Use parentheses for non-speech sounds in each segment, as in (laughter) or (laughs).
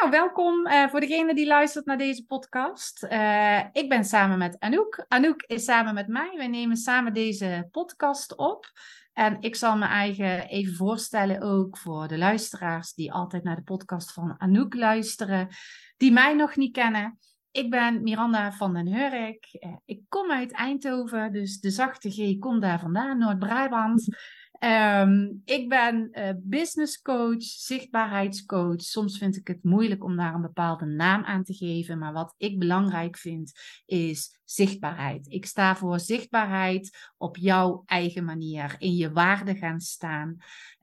Nou, welkom uh, voor degene die luistert naar deze podcast. Uh, ik ben samen met Anouk. Anouk is samen met mij. Wij nemen samen deze podcast op. En ik zal me eigen even voorstellen ook voor de luisteraars die altijd naar de podcast van Anouk luisteren, die mij nog niet kennen. Ik ben Miranda van den Hurk. Uh, ik kom uit Eindhoven, dus de zachte G komt daar vandaan, Noord-Brabant. Um, ik ben uh, business coach, zichtbaarheidscoach. Soms vind ik het moeilijk om daar een bepaalde naam aan te geven. Maar wat ik belangrijk vind, is zichtbaarheid. Ik sta voor zichtbaarheid op jouw eigen manier, in je waarde gaan staan.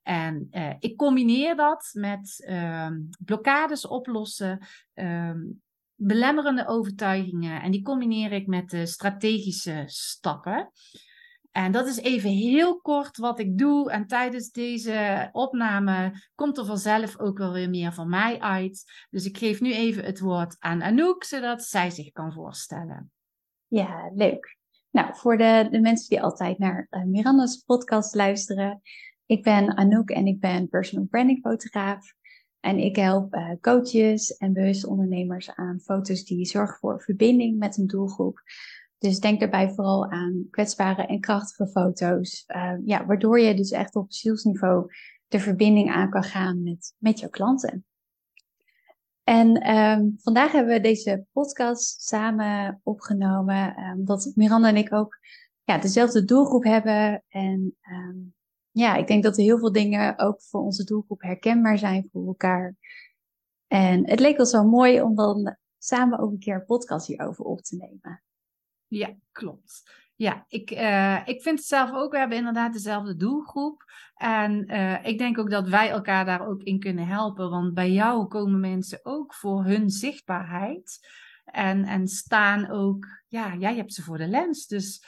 En uh, ik combineer dat met um, blokkades oplossen, um, belemmerende overtuigingen. En die combineer ik met de strategische stappen. En dat is even heel kort wat ik doe. En tijdens deze opname komt er vanzelf ook wel weer meer van mij uit. Dus ik geef nu even het woord aan Anouk, zodat zij zich kan voorstellen. Ja, leuk. Nou, voor de, de mensen die altijd naar uh, Miranda's podcast luisteren. Ik ben Anouk en ik ben personal branding fotograaf. En ik help uh, coaches en bewuste ondernemers aan foto's die zorgen voor verbinding met een doelgroep. Dus denk daarbij vooral aan kwetsbare en krachtige foto's. Uh, ja, waardoor je dus echt op zielsniveau de verbinding aan kan gaan met, met jouw klanten. En um, vandaag hebben we deze podcast samen opgenomen, um, omdat Miranda en ik ook ja, dezelfde doelgroep hebben. En um, ja, ik denk dat er heel veel dingen ook voor onze doelgroep herkenbaar zijn voor elkaar. En het leek ons zo mooi om dan samen ook een keer een podcast hierover op te nemen. Ja, klopt. Ja, ik, uh, ik vind het zelf ook. We hebben inderdaad dezelfde doelgroep. En uh, ik denk ook dat wij elkaar daar ook in kunnen helpen. Want bij jou komen mensen ook voor hun zichtbaarheid. En, en staan ook, ja, jij hebt ze voor de lens. Dus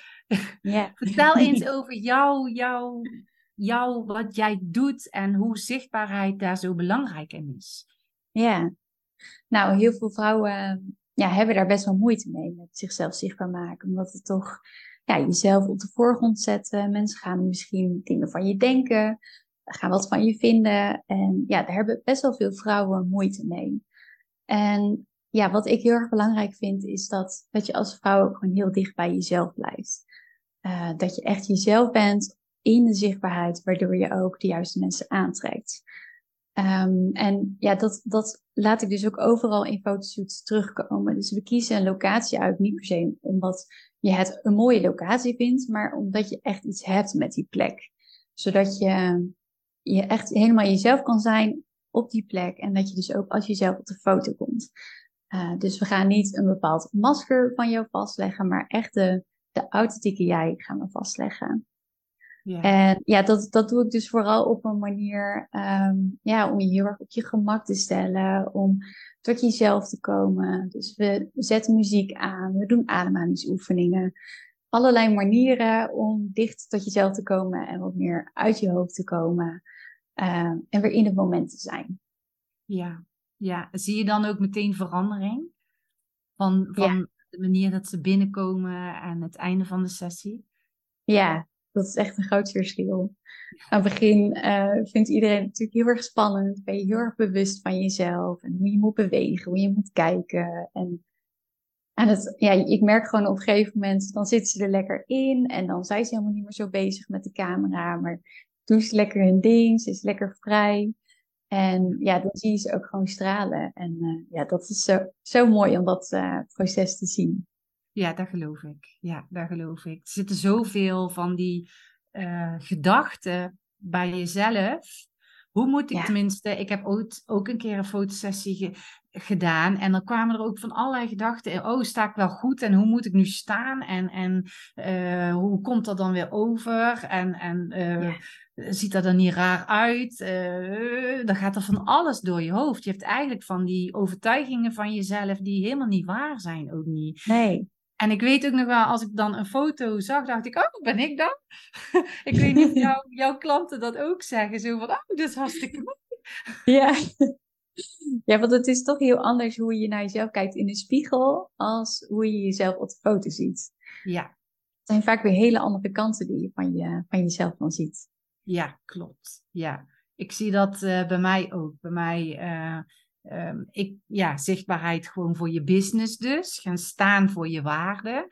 yeah. (laughs) vertel eens over jou, jou, jou, wat jij doet en hoe zichtbaarheid daar zo belangrijk in is. Ja, nou, heel veel vrouwen ja, hebben daar best wel moeite mee met zichzelf zichtbaar maken. Omdat het toch ja, jezelf op de voorgrond zetten. Mensen gaan misschien dingen van je denken, gaan wat van je vinden. En ja, daar hebben best wel veel vrouwen moeite mee. En ja, wat ik heel erg belangrijk vind, is dat, dat je als vrouw gewoon heel dicht bij jezelf blijft. Uh, dat je echt jezelf bent in de zichtbaarheid, waardoor je ook de juiste mensen aantrekt. Um, en ja, dat, dat laat ik dus ook overal in fotoshoots terugkomen. Dus we kiezen een locatie uit, niet per se omdat je het een mooie locatie vindt, maar omdat je echt iets hebt met die plek. Zodat je, je echt helemaal jezelf kan zijn op die plek en dat je dus ook als jezelf op de foto komt. Uh, dus we gaan niet een bepaald masker van jou vastleggen, maar echt de, de authentieke jij gaan we vastleggen. Ja. En ja, dat, dat doe ik dus vooral op een manier um, ja, om je heel erg op je gemak te stellen, om tot jezelf te komen. Dus we, zetten muziek aan, we doen ademhalingsoefeningen. Allerlei manieren om dicht tot jezelf te komen en wat meer uit je hoofd te komen. Uh, en weer in het moment te zijn. Ja, ja. zie je dan ook meteen verandering? Van, van de manier dat ze binnenkomen en het einde van de sessie? Ja, dat is echt een groot verschil. Aan het begin uh, vindt iedereen natuurlijk heel erg spannend. Ben je heel erg bewust van jezelf en hoe je moet bewegen, hoe je moet kijken. En, en ja, ik merk gewoon op een gegeven moment, dan zitten ze er lekker in en dan zijn ze helemaal niet meer zo bezig met de camera. Maar doen ze lekker hun ding, ze is lekker vrij. En ja, dan zie je ze ook gewoon stralen. En uh, ja, dat is zo, zo mooi om dat uh, proces te zien. Ja, dat geloof ik. Ja, dat geloof ik. Er zitten zoveel van die uh, gedachten bij jezelf. Hoe moet ik tenminste, ik heb ooit ook een keer een fotosessie gedaan en dan kwamen er ook van allerlei gedachten. Oh, sta ik wel goed en hoe moet ik nu staan en, en uh, hoe komt dat dan weer over en, en uh, ja. ziet dat er niet raar uit? Uh, dan gaat er van alles door je hoofd. Je hebt eigenlijk van die overtuigingen van jezelf die helemaal niet waar zijn ook niet. Nee. En ik weet ook nog wel, als ik dan een foto zag, dacht ik, oh, ben ik dan? (laughs) ik weet niet of jou, (laughs) jouw klanten dat ook zeggen. Zo van, oh, dit is hartstikke mooi. (laughs) Ja. ja, want het is toch heel anders hoe je naar jezelf kijkt in de spiegel, als hoe je jezelf op de foto ziet. Ja. Het zijn vaak weer hele andere kanten die je van, je, van jezelf dan ziet. Ja, klopt. Ja, ik zie dat uh, bij mij ook. Bij mij... Uh, ehm, ik, ja, zichtbaarheid gewoon voor je business dus. Gaan staan voor je waarde.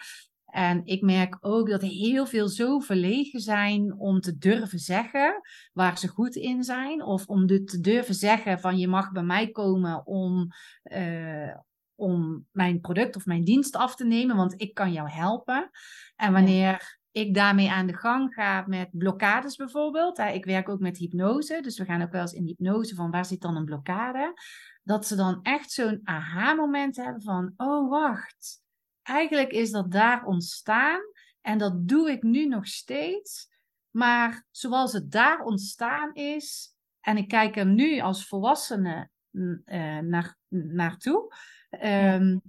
En ik merk ook dat heel veel zo verlegen zijn om te durven zeggen waar ze goed in zijn. Of om te durven zeggen van je mag bij mij komen om, uh, om mijn product of mijn dienst af te nemen, want ik kan jou helpen. En wanneer ik daarmee aan de gang ga met blokkades bijvoorbeeld. Ik werk ook met hypnose, dus we gaan ook wel eens in hypnose van waar zit dan een blokkade. Dat ze dan echt zo'n aha-moment hebben van, oh wacht, eigenlijk is dat daar ontstaan en dat doe ik nu nog steeds. Maar zoals het daar ontstaan is, en ik kijk er nu als volwassene uh, naar, naartoe, um,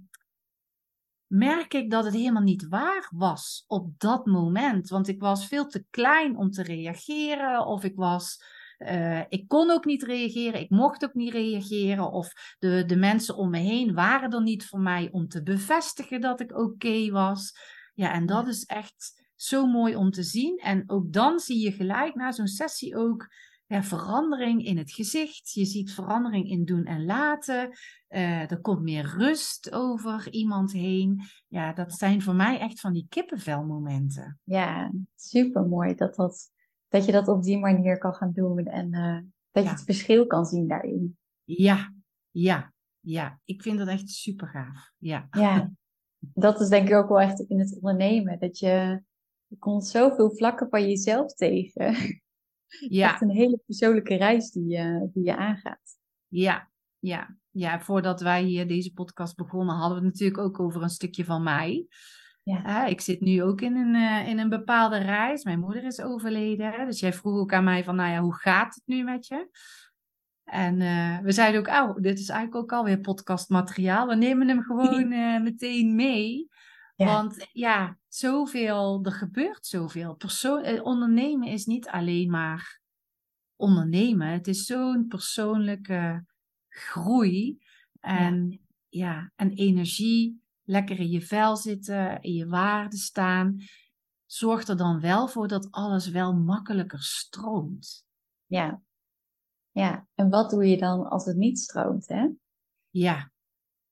merk ik dat het helemaal niet waar was op dat moment. Want ik was veel te klein om te reageren, of ik was. Uh, ik kon ook niet reageren, ik mocht ook niet reageren, of de, de mensen om me heen waren er niet voor mij om te bevestigen dat ik oké was. Ja, en dat is echt zo mooi om te zien. En ook dan zie je gelijk na zo'n sessie ook ja, verandering in het gezicht. Je ziet verandering in doen en laten. Uh, er komt meer rust over iemand heen. Ja, dat zijn voor mij echt van die kippenvelmomenten. Ja, super mooi dat, dat, dat je dat op die manier kan gaan doen en uh, dat je het verschil kan zien daarin. Ja, ja, ja. Ik vind dat echt super gaaf. Ja. ja, (laughs) dat is denk ik ook wel echt in het ondernemen. Dat je, je komt zoveel vlakken van jezelf tegen. (laughs) Ja. Echt een hele persoonlijke reis die je, die je aangaat. Ja, ja. ja, voordat wij hier deze podcast begonnen, hadden we het natuurlijk ook over een stukje van mij. Ja. ik zit nu ook in een, uh, in een bepaalde reis. Mijn moeder is overleden. Dus jij vroeg ook aan mij van, nou ja, hoe gaat het nu met je? En uh, we zeiden ook, oh, dit is eigenlijk ook alweer podcastmateriaal. We nemen hem gewoon uh, (laughs) meteen mee. Want ja, zoveel, er gebeurt zoveel. Persoon, eh, ondernemen is niet alleen maar ondernemen. Het is zo'n persoonlijke groei. En ja. ja, en energie, lekker in je vel zitten, in je waarde staan. Zorgt er dan wel voor dat alles wel makkelijker stroomt. Ja. Ja, en wat doe je dan als het niet stroomt, hè? Ja,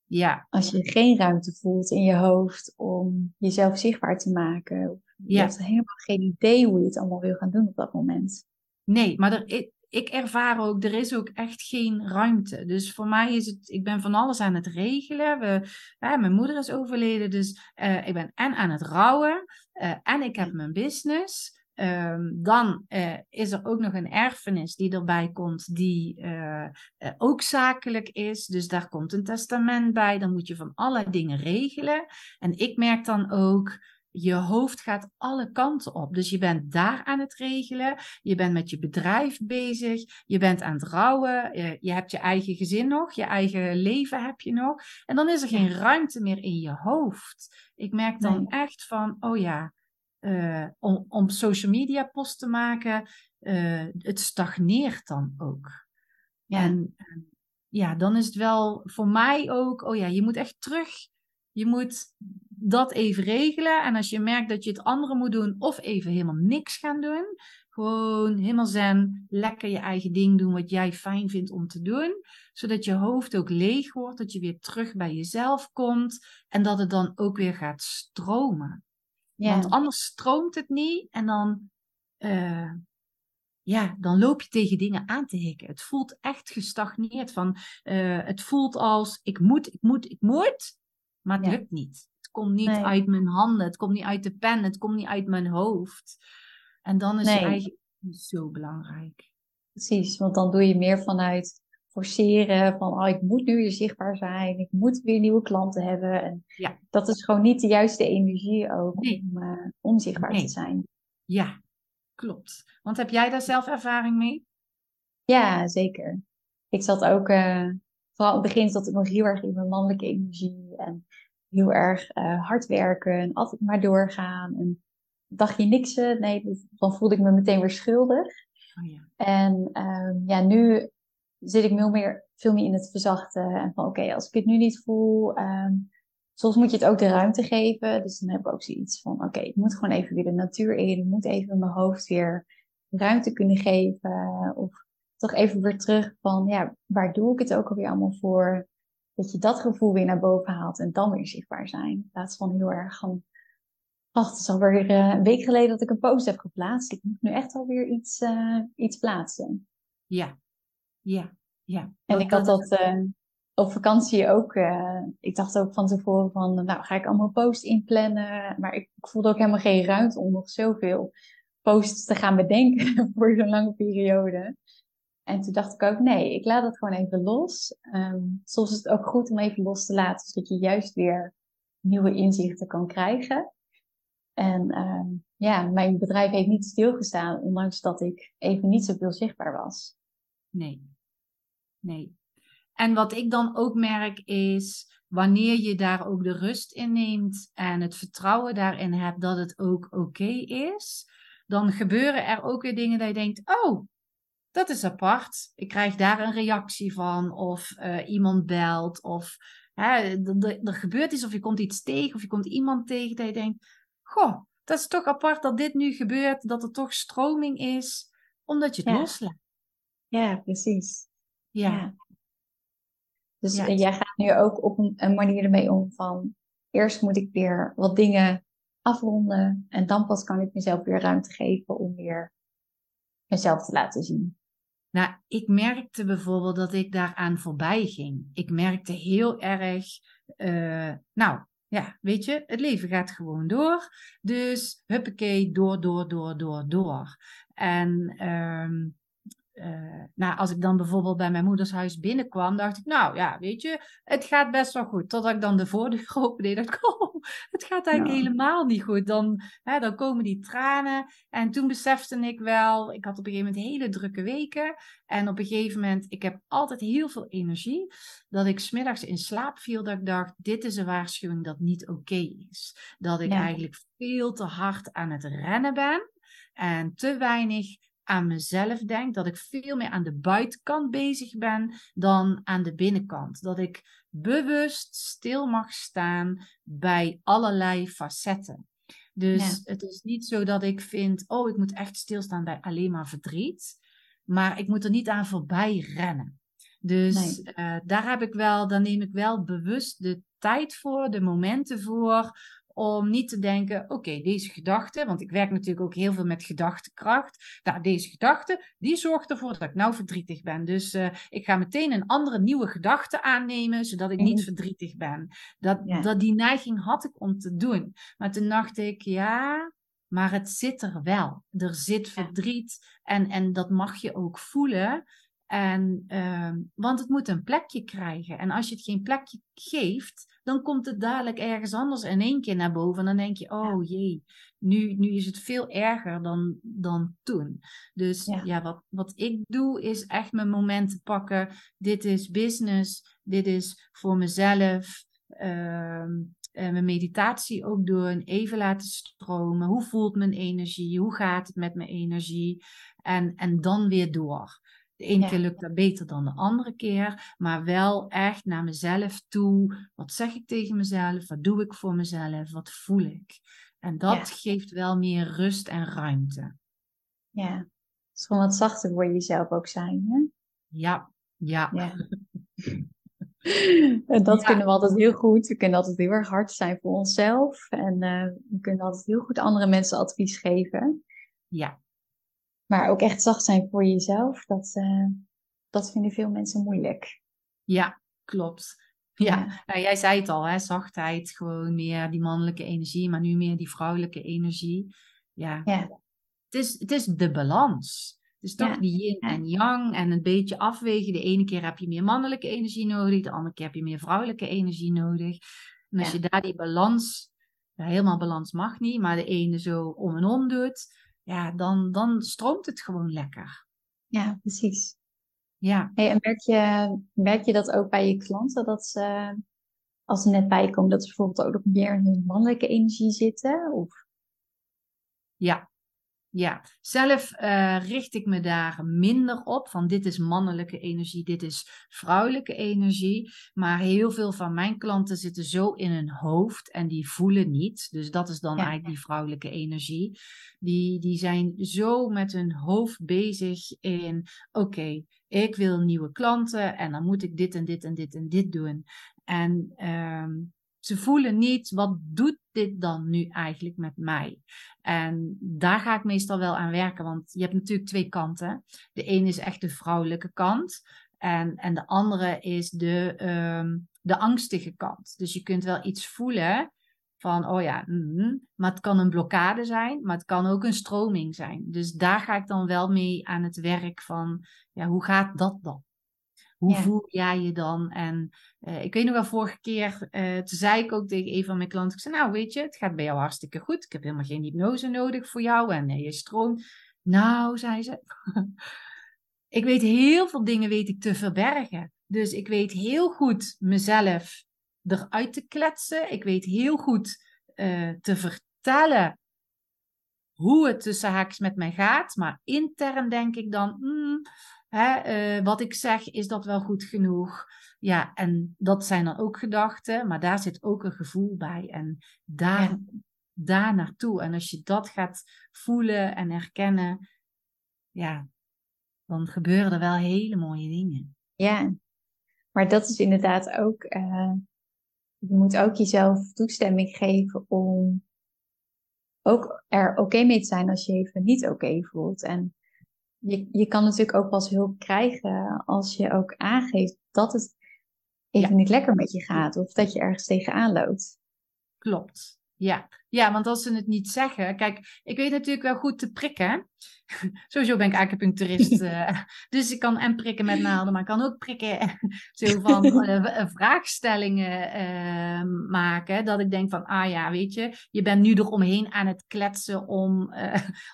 ja. Als je geen ruimte voelt in je hoofd om jezelf zichtbaar te maken. Je hebt helemaal geen idee hoe je het allemaal wil gaan doen op dat moment. Nee, maar er, ik, ervaar ook, er is ook echt geen ruimte. Dus voor mij is het, ik ben van alles aan het regelen. We, mijn moeder is overleden, dus uh, ik ben en aan het rouwen. Uh, en ik heb mijn business. Um, dan uh, is er ook nog een erfenis die erbij komt, die ook zakelijk is. Dus daar komt een testament bij. Dan moet je van alle dingen regelen. En ik merk dan ook, je hoofd gaat alle kanten op. Dus je bent daar aan het regelen. Je bent met je bedrijf bezig. Je bent aan het rouwen. Je hebt je eigen gezin nog. Je eigen leven heb je nog. En dan is er geen ruimte meer in je hoofd. Ik merk dan nee. echt van, oh ja uh, om, om social media post te maken, uh, het stagneert dan ook. Ja. En ja, dan is het wel voor mij ook, oh ja, je moet echt terug. Je moet dat even regelen. En als je merkt dat je het andere moet doen, of even helemaal niks gaan doen. Gewoon helemaal zen, lekker je eigen ding doen wat jij fijn vindt om te doen. Zodat je hoofd ook leeg wordt, dat je weer terug bij jezelf komt. En dat het dan ook weer gaat stromen. Ja. Want anders stroomt het niet en dan, uh, ja, dan loop je tegen dingen aan te hikken. Het voelt echt gestagneerd van, uh, het voelt als ik moet, ik moet, ik moet, maar het ja. lukt niet. Het komt niet nee. uit mijn handen, het komt niet uit de pen, het komt niet uit mijn hoofd. En dan is nee. het eigenlijk zo belangrijk. Precies, want dan doe je meer vanuit forceren van oh, ik moet nu weer zichtbaar zijn, ik moet weer nieuwe klanten hebben. En ja. Dat is gewoon niet de juiste energie ook nee. om, uh, om zichtbaar nee. te zijn. Ja, klopt. Want heb jij daar zelf ervaring mee? Ja, zeker. Ik zat ook, uh, vooral in het begin zat ik nog heel erg in mijn mannelijke energie en heel erg uh, hard werken en altijd maar doorgaan. En dacht je niks, nee, dan voelde ik me meteen weer schuldig. Oh ja. En uh, ja, nu zit ik veel meer, veel meer in het verzachten. En van oké, okay, als ik het nu niet voel, um, soms moet je het ook de ruimte geven. Dus dan heb ik ook zoiets van oké, okay, ik moet gewoon even weer de natuur in. Ik moet even mijn hoofd weer ruimte kunnen geven. Of toch even weer terug van, ja, waar doe ik het ook alweer allemaal voor? Dat je dat gevoel weer naar boven haalt en dan weer zichtbaar zijn. In plaats van heel erg van, wacht, het is alweer uh, een week geleden dat ik een post heb geplaatst. Ik moet nu echt alweer iets, uh, iets plaatsen. Ja, ja, ja. En ik had dat uh, op vakantie ook. ik dacht ook van tevoren van, nou ga ik allemaal posts inplannen. Maar ik, ik voelde ook helemaal geen ruimte om nog zoveel posts te gaan bedenken (laughs) voor zo'n lange periode. En toen dacht ik ook, nee, ik laat het gewoon even los. Um, soms is het ook goed om even los te laten, zodat je juist weer nieuwe inzichten kan krijgen. En um, ja, mijn bedrijf heeft niet stilgestaan, ondanks dat ik even niet zoveel zichtbaar was. Nee, nee. En wat ik dan ook merk is, wanneer je daar ook de rust in neemt en het vertrouwen daarin hebt dat het ook oké is, dan gebeuren er ook weer dingen dat je denkt, oh, dat is apart. Ik krijg daar een reactie van, of uh, iemand belt, of hè, er gebeurt iets, of je komt iets tegen, of je komt iemand tegen dat je denkt, goh, dat is toch apart dat dit nu gebeurt, dat er toch stroming is, omdat je het ja. loslaat. Ja, precies. Ja. ja. Dus ja, jij gaat nu ook op een, een manier ermee om van, eerst moet ik weer wat dingen afronden. En dan pas kan ik mezelf weer ruimte geven om weer mezelf te laten zien. Nou, ik merkte bijvoorbeeld dat ik daaraan voorbij ging. Ik merkte heel erg, uh, nou ja, weet je, het leven gaat gewoon door. Dus huppakee, door, door, door, door, door. En um, uh, nou, als ik dan bijvoorbeeld bij mijn moeders huis binnenkwam, dacht ik, nou ja, weet je, het gaat best wel goed. Totdat ik dan de voordeur (laughs) opende, dacht ik, oh, het gaat eigenlijk helemaal niet goed. Dan, hè, dan komen die tranen. En toen besefte ik wel, ik had op een gegeven moment hele drukke weken. En op een gegeven moment, ik heb altijd heel veel energie. Dat ik smiddags in slaap viel, dat ik dacht, dit is een waarschuwing dat niet oké is. Dat ik eigenlijk veel te hard aan het rennen ben. En te weinig aan mezelf denk, dat ik veel meer aan de buitenkant bezig ben dan aan de binnenkant. Dat ik bewust stil mag staan bij allerlei facetten. Dus het is niet zo dat ik vind, oh, ik moet echt stilstaan bij alleen maar verdriet. Maar ik moet er niet aan voorbij rennen. Dus uh, daar heb ik wel, dan neem ik wel bewust de tijd voor, de momenten voor, om niet te denken, oké, deze gedachte, want ik werk natuurlijk ook heel veel met gedachtekracht. Nou, deze gedachte, die zorgt ervoor dat ik nou verdrietig ben. Dus uh, ik ga meteen een andere nieuwe gedachte aannemen, zodat ik niet mhm. verdrietig ben. Dat, dat die neiging had ik om te doen. Maar toen dacht ik, ja, maar het zit er wel. Er zit verdriet en, en dat mag je ook voelen. En, uh, want het moet een plekje krijgen. En als je het geen plekje geeft, dan komt het dadelijk ergens anders in één keer naar boven. En dan denk je, oh jee, nu, nu is het veel erger dan, dan toen. Dus ja, ja wat, wat ik doe is echt mijn momenten pakken. Dit is business, dit is voor mezelf. Uh, mijn meditatie ook doen, even laten stromen. Hoe voelt mijn energie? Hoe gaat het met mijn energie? En, en dan weer door. De ene keer lukt dat beter dan de andere keer, maar wel echt naar mezelf toe. Wat zeg ik tegen mezelf? Wat doe ik voor mezelf? Wat voel ik? En dat geeft wel meer rust en ruimte. Ja, het is gewoon wat zachter voor jezelf ook zijn. Hè? Ja, ja. ja. (laughs) en dat kunnen we altijd heel goed. We kunnen altijd heel erg hard zijn voor onszelf. En uh, we kunnen altijd heel goed andere mensen advies geven. Ja. Maar ook echt zacht zijn voor jezelf, dat, uh, dat vinden veel mensen moeilijk. Ja, klopt. Ja, Nou, jij zei het al, hè? zachtheid, gewoon meer die mannelijke energie, maar nu meer die vrouwelijke energie. Ja, ja. Het, is, het is de balans. Het is toch die yin en yang en een beetje afwegen. De ene keer heb je meer mannelijke energie nodig, de andere keer heb je meer vrouwelijke energie nodig. En als je daar die balans, helemaal balans mag niet, maar de ene zo om en om doet, ja, dan, dan stroomt het gewoon lekker. Ja, precies. Ja. Hey, en merk je, merk je dat ook bij je klanten, dat ze, als ze net bijkomen, dat ze bijvoorbeeld ook nog meer in hun mannelijke energie zitten? Of? Ja, Ja, zelf uh, richt ik me daar minder op. Van dit is mannelijke energie, dit is vrouwelijke energie. Maar heel veel van mijn klanten zitten zo in hun hoofd en die voelen niet. Dus dat is dan eigenlijk die vrouwelijke energie. Die, die zijn zo met hun hoofd bezig in: oké, ik wil nieuwe klanten en dan moet ik dit en dit en dit en dit doen. En um, ze voelen niet, wat doet dit dan nu eigenlijk met mij? En daar ga ik meestal wel aan werken, want je hebt natuurlijk twee kanten. De ene is echt de vrouwelijke kant. En, en de andere is de, um, de angstige kant. Dus je kunt wel iets voelen van, oh ja, mm, maar het kan een blokkade zijn, maar het kan ook een stroming zijn. Dus daar ga ik dan wel mee aan het werk van, ja, hoe gaat dat dan? Hoe voel jij je dan? En uh, ik weet nog wel, vorige keer, uh, toen zei ik ook tegen een van mijn klanten, ik zei, nou weet je, het gaat bij jou hartstikke goed. Ik heb helemaal geen hypnose nodig voor jou en uh, je stroomt. Nou, zei ze, (laughs) ik weet heel veel dingen weet ik te verbergen. Dus ik weet heel goed mezelf eruit te kletsen. Ik weet heel goed te vertellen hoe het tussen haaks met mij gaat. Maar intern denk ik dan, mm, Hè, uh, wat ik zeg, is dat wel goed genoeg? Ja, en dat zijn dan ook gedachten, maar daar zit ook een gevoel bij. En daar, ja. daar naartoe. En als je dat gaat voelen en herkennen, ja, dan gebeuren er wel hele mooie dingen. Ja, maar dat is inderdaad ook, uh, je moet ook jezelf toestemming geven om ook er oké mee te zijn als je even niet oké voelt. En je, je kan natuurlijk ook pas hulp krijgen als je ook aangeeft dat het even niet lekker met je gaat of dat je ergens tegenaan loopt. Klopt. Ja. Ja, want als ze het niet zeggen. Kijk, ik weet natuurlijk wel goed te prikken. (laughs) Sowieso ben ik acupuncturist. uh, (laughs) dus ik kan en prikken met naalden, maar ik kan ook prikken. (laughs) zo van uh, vraagstellingen uh, maken. Dat ik denk van, ah ja, weet je, je bent nu eromheen aan het kletsen om,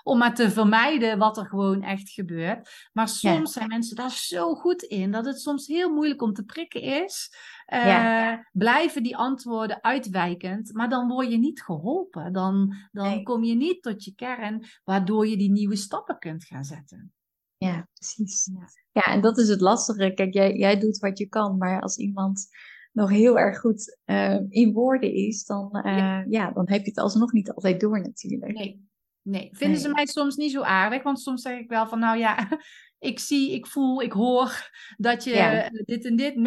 om maar te vermijden wat er gewoon echt gebeurt. Maar soms zijn mensen daar zo goed in dat het soms heel moeilijk om te prikken is. Ja. Blijven die antwoorden uitwijkend, maar dan word je niet geholpen. Dan, dan kom je niet tot je kern, waardoor je die nieuwe stap kunt gaan zetten. Ja, precies. Ja, ja en dat is het lastige. Kijk, jij, jij doet wat je kan, maar als iemand nog heel erg goed uh, in woorden is, dan, uh, ja. ja. dan heb je het alsnog niet altijd door natuurlijk. Nee, nee. vinden ze mij soms niet zo aardig, want soms zeg ik wel van, nou ja, (laughs) ik zie, ik voel, ik hoor dat je ja. dit en dit. (laughs)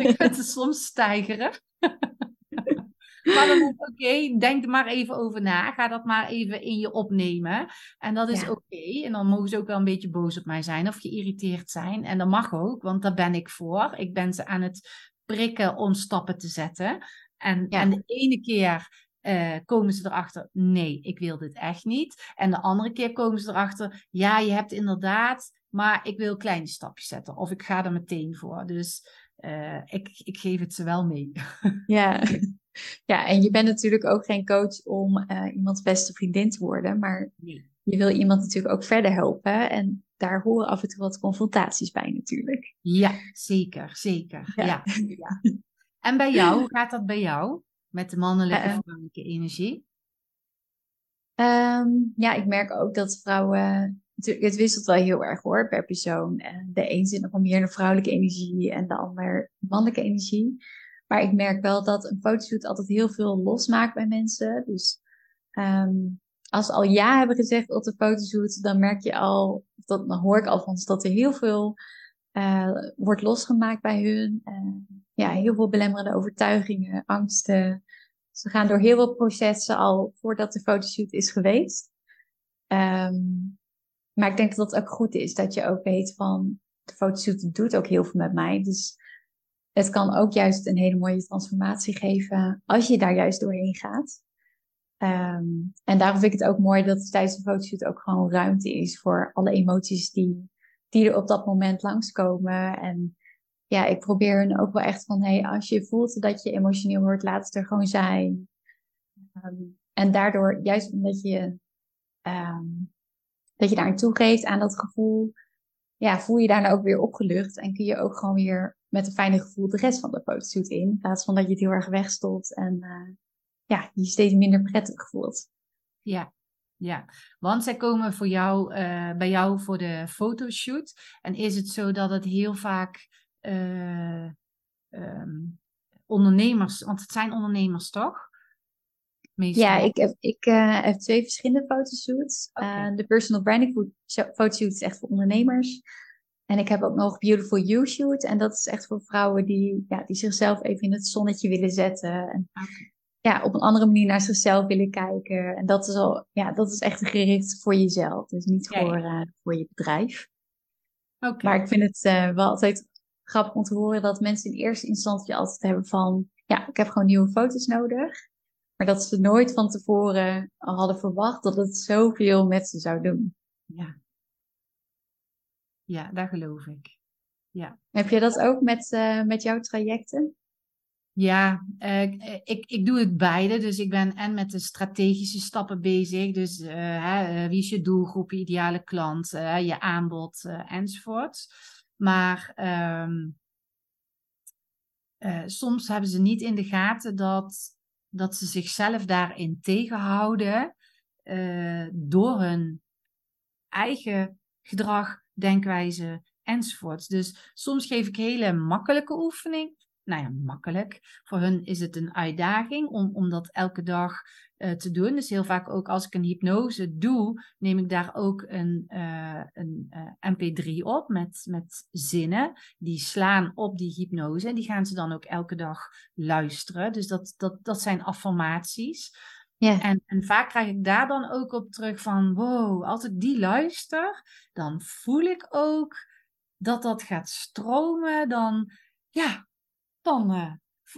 ik vind het soms stijgeren. (laughs) Maar dan oké, okay, denk er maar even over na. Ga dat maar even in je opnemen. En dat is oké. En dan mogen ze ook wel een beetje boos op mij zijn of geïrriteerd zijn. En dat mag ook, want daar ben ik voor. Ik ben ze aan het prikken om stappen te zetten. En, en de ene keer uh, komen ze erachter, nee, ik wil dit echt niet. En de andere keer komen ze erachter, ja, je hebt inderdaad, maar ik wil kleine stapjes zetten. Of ik ga er meteen voor. Dus uh, ik, ik geef het ze wel mee. Ja. (laughs) Ja, en je bent natuurlijk ook geen coach om uh, iemands beste vriendin te worden, maar nee. je wil iemand natuurlijk ook verder helpen. En daar horen af en toe wat confrontaties bij natuurlijk. Ja, zeker, zeker. Ja. ja, (laughs) En bij jou, hoe gaat dat bij jou met de mannelijke en uh, vrouwelijke energie? Um, ja, ik merk ook dat vrouwen. Het wisselt wel heel erg hoor per persoon. De een zit nog meer in de vrouwelijke energie en de ander mannelijke energie. Maar ik merk wel dat een fotoshoot altijd heel veel losmaakt bij mensen. Dus um, als ze al ja hebben gezegd op de fotoshoot, dan merk je al, dat, dan hoor ik alvast dat er heel veel uh, wordt losgemaakt bij hun. Uh, ja, heel veel belemmerende overtuigingen, angsten. Ze gaan door heel veel processen al voordat de fotoshoot is geweest. Um, maar ik denk dat dat ook goed is, dat je ook weet van de fotoshoot doet ook heel veel met mij. Dus het kan ook juist een hele mooie transformatie geven als je daar juist doorheen gaat. Um, en daarom vind ik het ook mooi dat tijdens de fotoshoot ook gewoon ruimte is voor alle emoties die, die er op dat moment langskomen. En ja, ik probeer hen ook wel echt van, hey, als je voelt dat je emotioneel wordt, laat het er gewoon zijn. Um, en daardoor, juist omdat je, um, dat je daar toegeeft aan dat gevoel, ja, voel je daarna ook weer opgelucht en kun je ook gewoon weer met een fijne gevoel de rest van de fotoshoot in. In plaats van dat je het heel erg wegstopt en uh, ja, je steeds minder prettig voelt. Ja, Ja, want zij komen voor jou, eh, bij jou voor de fotoshoot. En is het zo dat het heel vaak uh, um, ondernemers, want het zijn ondernemers toch? Meestal. Ja, ik heb, ik, uh, heb twee verschillende fotoshoots. Okay. de personal branding fotoshoot is echt voor ondernemers. En ik heb ook nog Beautiful You Shoot. En dat is echt voor vrouwen die, ja, die zichzelf even in het zonnetje willen zetten. En okay. ja, op een andere manier naar zichzelf willen kijken. En dat is, al, ja, dat is echt gericht voor jezelf. Dus niet voor, uh, voor je bedrijf. Okay. Maar ik vind het wel altijd grappig om te horen dat mensen in eerste instantie altijd hebben van... Ja, ik heb gewoon nieuwe foto's nodig. Maar dat ze nooit van tevoren hadden verwacht dat het zoveel met ze zou doen. Ja, ja, daar geloof ik. Ja. Heb je dat ook met, uh, met jouw trajecten? Ja, uh, ik, ik doe het beide. Dus ik ben en met de strategische stappen bezig. Dus uh, hè, wie is je doelgroep, je ideale klant, je aanbod enzovoort. Maar um, soms hebben ze niet in de gaten dat, dat ze zichzelf daarin tegenhouden door hun eigen gedrag denkwijze enzovoorts. Dus soms geef ik hele makkelijke oefening. Nou ja, makkelijk. Voor hun is het een uitdaging om, om dat elke dag uh, te doen. Dus heel vaak ook als ik een hypnose doe, neem ik daar ook een, uh, een uh, mp3 op met, met zinnen. Die slaan op die hypnose en die gaan ze dan ook elke dag luisteren. Dus dat, dat, dat zijn affirmaties. Ja. En, en vaak krijg ik daar dan ook op terug van, wow, als ik die luister, dan voel ik ook dat dat gaat stromen. Dan, ja, dan uh,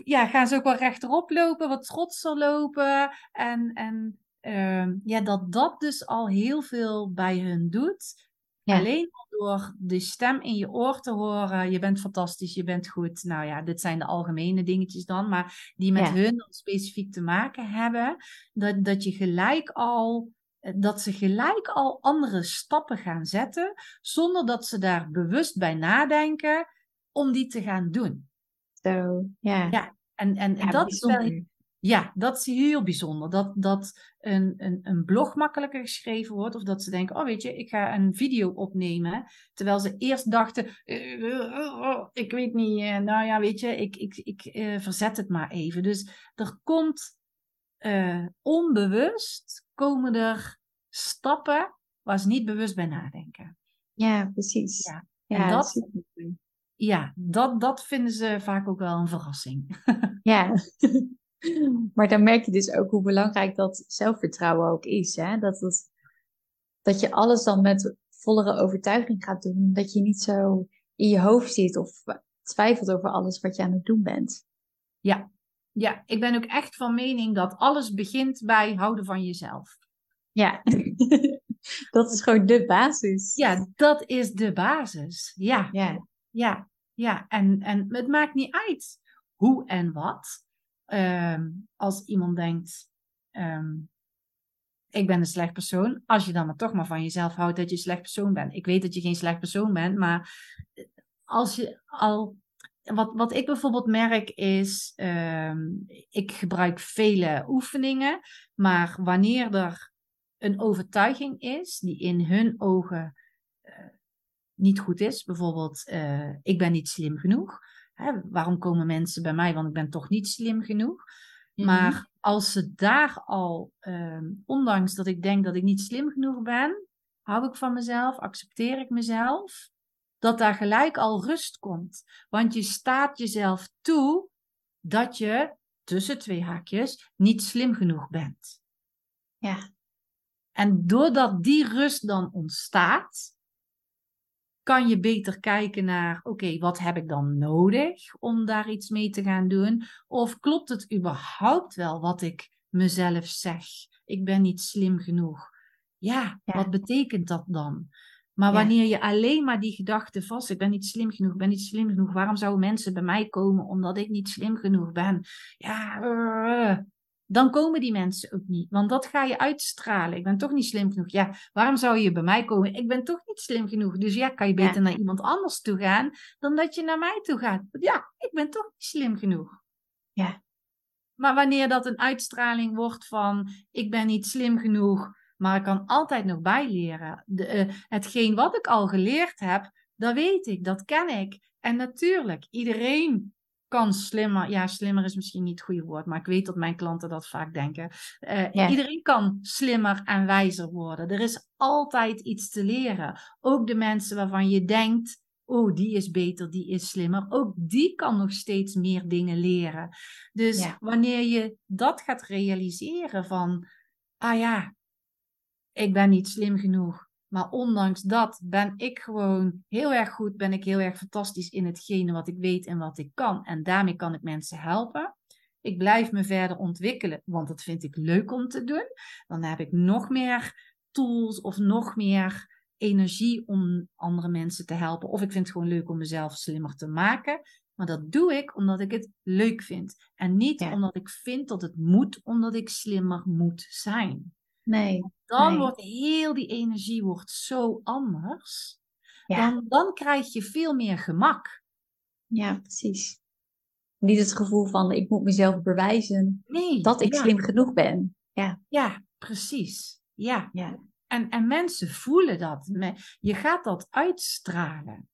ja, gaan ze ook wel rechterop lopen, wat trotser lopen. En, en uh, ja, dat dat dus al heel veel bij hun doet. Alleen door de stem in je oor te horen, je bent fantastisch, je bent goed. Nou ja, dit zijn de algemene dingetjes dan, maar die met hun specifiek te maken hebben, dat, dat je gelijk al eh, dat ze gelijk al andere stappen gaan zetten, zonder dat ze daar bewust bij nadenken om die te gaan doen. Zo, ja. Ja, en, en, en dat is wel ja, dat is heel bijzonder. Dat, dat een, een, een blog makkelijker geschreven wordt. Of dat ze denken, oh weet je, ik ga een video opnemen. Terwijl ze eerst dachten, uh, ik weet niet, uh, nou ja, weet je, ik, ik, ik verzet het maar even. Dus er komt onbewust, komen er stappen waar ze niet bewust bij nadenken. Ja, precies. Ja, ja dat, ja dat, dat vinden ze vaak ook wel een verrassing. (laughs) Ja. Maar dan merk je dus ook hoe belangrijk dat zelfvertrouwen ook is. Hè? Dat, het, dat je alles dan met vollere overtuiging gaat doen. Dat je niet zo in je hoofd zit of twijfelt over alles wat je aan het doen bent. Ja, ja ik ben ook echt van mening dat alles begint bij houden van jezelf. Ja, (laughs) dat is gewoon de basis. Ja, dat is de basis. Ja, ja, ja. ja. En, en het maakt niet uit hoe en wat. Ehm, als iemand denkt, ehm, ik ben een slecht persoon, als je dan maar toch maar van jezelf houdt dat je een slecht persoon bent. Ik weet dat je geen slecht persoon bent, maar als je al. Wat, wat ik bijvoorbeeld merk is, ehm, ik gebruik vele oefeningen, maar wanneer er een overtuiging is die in hun ogen niet goed is, bijvoorbeeld uh, ik ben niet slim genoeg, Hè, waarom komen mensen bij mij? Want ik ben toch niet slim genoeg. Mhm. Maar als ze daar al, ehm, ondanks dat ik denk dat ik niet slim genoeg ben, hou ik van mezelf, accepteer ik mezelf, dat daar gelijk al rust komt. Want je staat jezelf toe dat je, tussen twee haakjes, niet slim genoeg bent. Ja. En doordat die rust dan ontstaat, kan je beter kijken naar, oké, wat heb ik dan nodig om daar iets mee te gaan doen? Of klopt het überhaupt wel wat ik mezelf zeg? Ik ben niet slim genoeg. Ja, wat betekent dat dan? Maar wanneer je alleen maar die gedachte vast, ik ben niet slim genoeg, ik ben niet slim genoeg, waarom zouden mensen bij mij komen omdat ik niet slim genoeg ben? Ja, uh, dan komen die mensen ook niet. Want dat ga je uitstralen. Ik ben toch niet slim genoeg. Ja, waarom zou je bij mij komen? Ik ben toch niet slim genoeg. Dus ja, kan je beter naar iemand anders toe gaan dan dat je naar mij toe gaat. Ja, ik ben toch niet slim genoeg. Ja. Maar wanneer dat een uitstraling wordt van ik ben niet slim genoeg, Maar ik kan altijd nog bijleren. De, uh, hetgeen wat ik al geleerd heb, dat weet ik, dat ken ik. En natuurlijk, iedereen kan slimmer. Ja, slimmer is misschien niet het goede woord, maar ik weet dat mijn klanten dat vaak denken. Uh, Iedereen kan slimmer en wijzer worden. Er is altijd iets te leren. Ook de mensen waarvan je denkt. Oh, die is beter, die is slimmer. Ook die kan nog steeds meer dingen leren. Dus wanneer je dat gaat realiseren van, ah ja, ik ben niet slim genoeg. Maar ondanks dat ben ik gewoon heel erg goed, ben ik heel erg fantastisch in hetgene wat ik weet en wat ik kan. En daarmee kan ik mensen helpen. Ik blijf me verder ontwikkelen, want dat vind ik leuk om te doen. Dan heb ik nog meer tools of nog meer energie om andere mensen te helpen. Of ik vind het gewoon leuk om mezelf slimmer te maken. Maar dat doe ik omdat ik het leuk vind. En niet omdat ik vind dat het moet, omdat ik slimmer moet zijn. Nee. Dan wordt heel die energie wordt zo anders. Ja. Dan, dan krijg je veel meer gemak. Ja, precies. Niet het gevoel van ik moet mezelf bewijzen nee, dat ik slim genoeg ben. Ja, ja precies. Ja. ja. En, en mensen voelen dat. Je gaat dat uitstralen.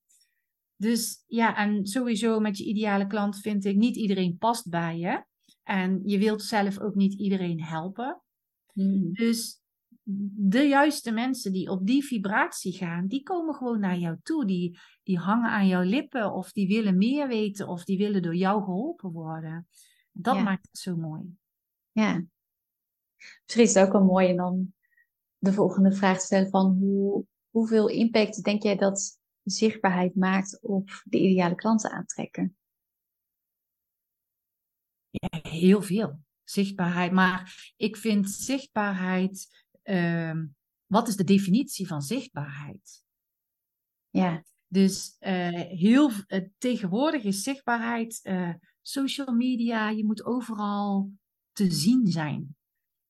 Dus ja, en sowieso met je ideale klant vind ik niet iedereen past bij je. En je wilt zelf ook niet iedereen helpen. Mm. Dus de juiste mensen die op die vibratie gaan, die komen gewoon naar jou toe. Die, die hangen aan jouw lippen of die willen meer weten of die willen door jou geholpen worden. Dat maakt het zo mooi. Ja. Misschien is het ook wel mooi en dan de volgende vraag stellen van hoe, hoeveel impact denk jij dat zichtbaarheid maakt op de ideale klanten aantrekken? Ja, heel veel zichtbaarheid. Maar ik vind zichtbaarheid. Uh, wat is de definitie van zichtbaarheid? Ja. Dus uh, heel uh, tegenwoordig is zichtbaarheid uh, social media. Je moet overal te zien zijn.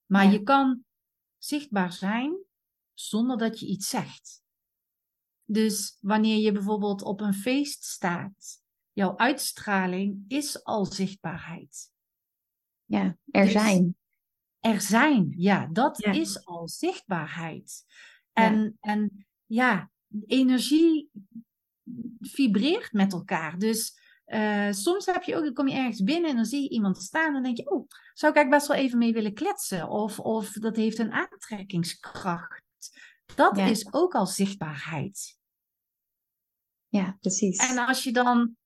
Maar je kan zichtbaar zijn zonder dat je iets zegt. Dus wanneer je bijvoorbeeld op een feest staat, jouw uitstraling is al zichtbaarheid. Ja, er dus zijn. Er zijn, ja, dat is al zichtbaarheid. En ja. en ja, energie vibreert met elkaar. Dus uh, soms heb je ook, dan kom je ergens binnen en dan zie je iemand staan en dan denk je, oh, zou ik eigenlijk best wel even mee willen kletsen? Of, of dat heeft een aantrekkingskracht. Dat is ook al zichtbaarheid. Ja, precies. En als je dan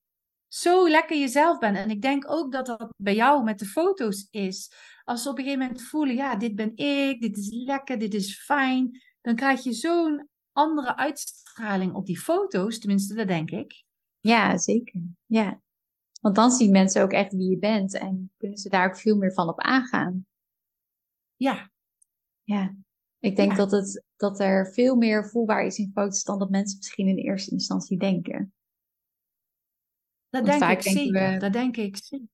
zo lekker jezelf bent. En ik denk ook dat dat bij jou met de foto's is. Als ze op een gegeven moment voelen, ja, dit ben ik, dit is lekker, dit is fijn. Dan krijg je zo'n andere uitstraling op die foto's. Tenminste, dat denk ik. Ja, zeker. Ja. Want dan zien mensen ook echt wie je bent en kunnen ze daar ook veel meer van op aangaan. Ja. Ja. Ik denk dat, het, dat er veel meer voelbaar is in foto's dan dat mensen misschien in eerste instantie denken. Dat denk ik zeker. We, dat denk ik zeker.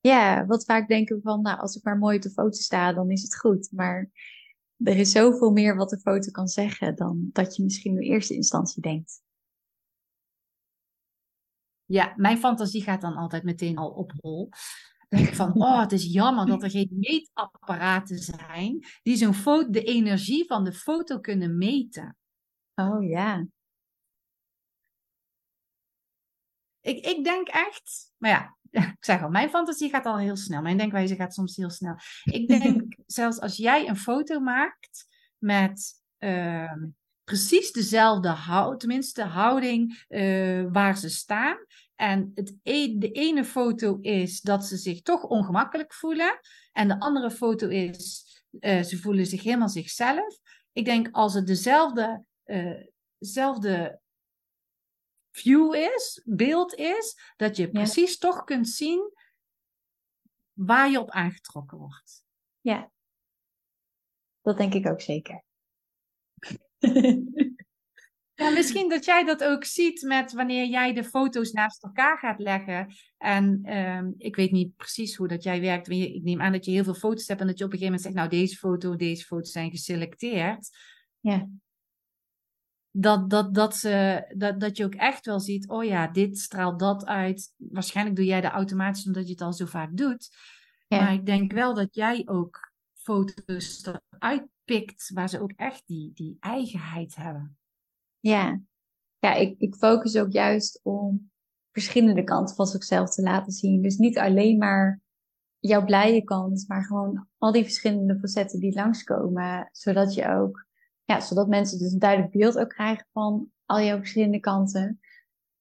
Ja, wat vaak denken we van, nou, als ik maar mooi op de foto sta, dan is het goed. Maar er is zoveel meer wat de foto kan zeggen dan dat je misschien in eerste instantie denkt. Ja, mijn fantasie gaat dan altijd meteen al op hol. Denk van, oh, het is jammer dat er geen meetapparaten zijn die zo'n foto, de energie van de foto kunnen meten. Oh ja. Ik, ik denk echt, maar ja, (laughs) ik zeg al, mijn fantasie gaat al heel snel. Mijn denkwijze gaat soms heel snel. Ik denk (laughs) zelfs als jij een foto maakt met uh, precies dezelfde houding, tenminste houding uh, waar ze staan. En het e de ene foto is dat ze zich toch ongemakkelijk voelen. En de andere foto is, uh, ze voelen zich helemaal zichzelf. Ik denk als het dezelfde, dezelfde view is, beeld is, dat je precies toch kunt zien waar je op aangetrokken wordt. Ja, dat denk ik ook zeker. (laughs) Ja, misschien dat jij dat ook ziet met wanneer jij de foto's naast elkaar gaat leggen. En ehm, ik weet niet precies hoe dat jij werkt. Ik neem aan dat je heel veel foto's hebt en dat je op een gegeven moment zegt, nou deze foto, deze foto's zijn geselecteerd. Ja dat, dat, dat, ze, dat, dat je ook echt wel ziet, oh ja, dit straalt dat uit. Waarschijnlijk doe jij dat automatisch omdat je het al zo vaak doet. Maar ik denk wel dat jij ook foto's eruit pikt waar ze ook echt die, die eigenheid hebben. Ja, ja ik, ik focus ook juist om verschillende kanten van zichzelf te laten zien. Dus niet alleen maar jouw blije kant, maar gewoon al die verschillende facetten die langskomen, zodat je ook, ja, zodat mensen dus een duidelijk beeld ook krijgen van al jouw verschillende kanten.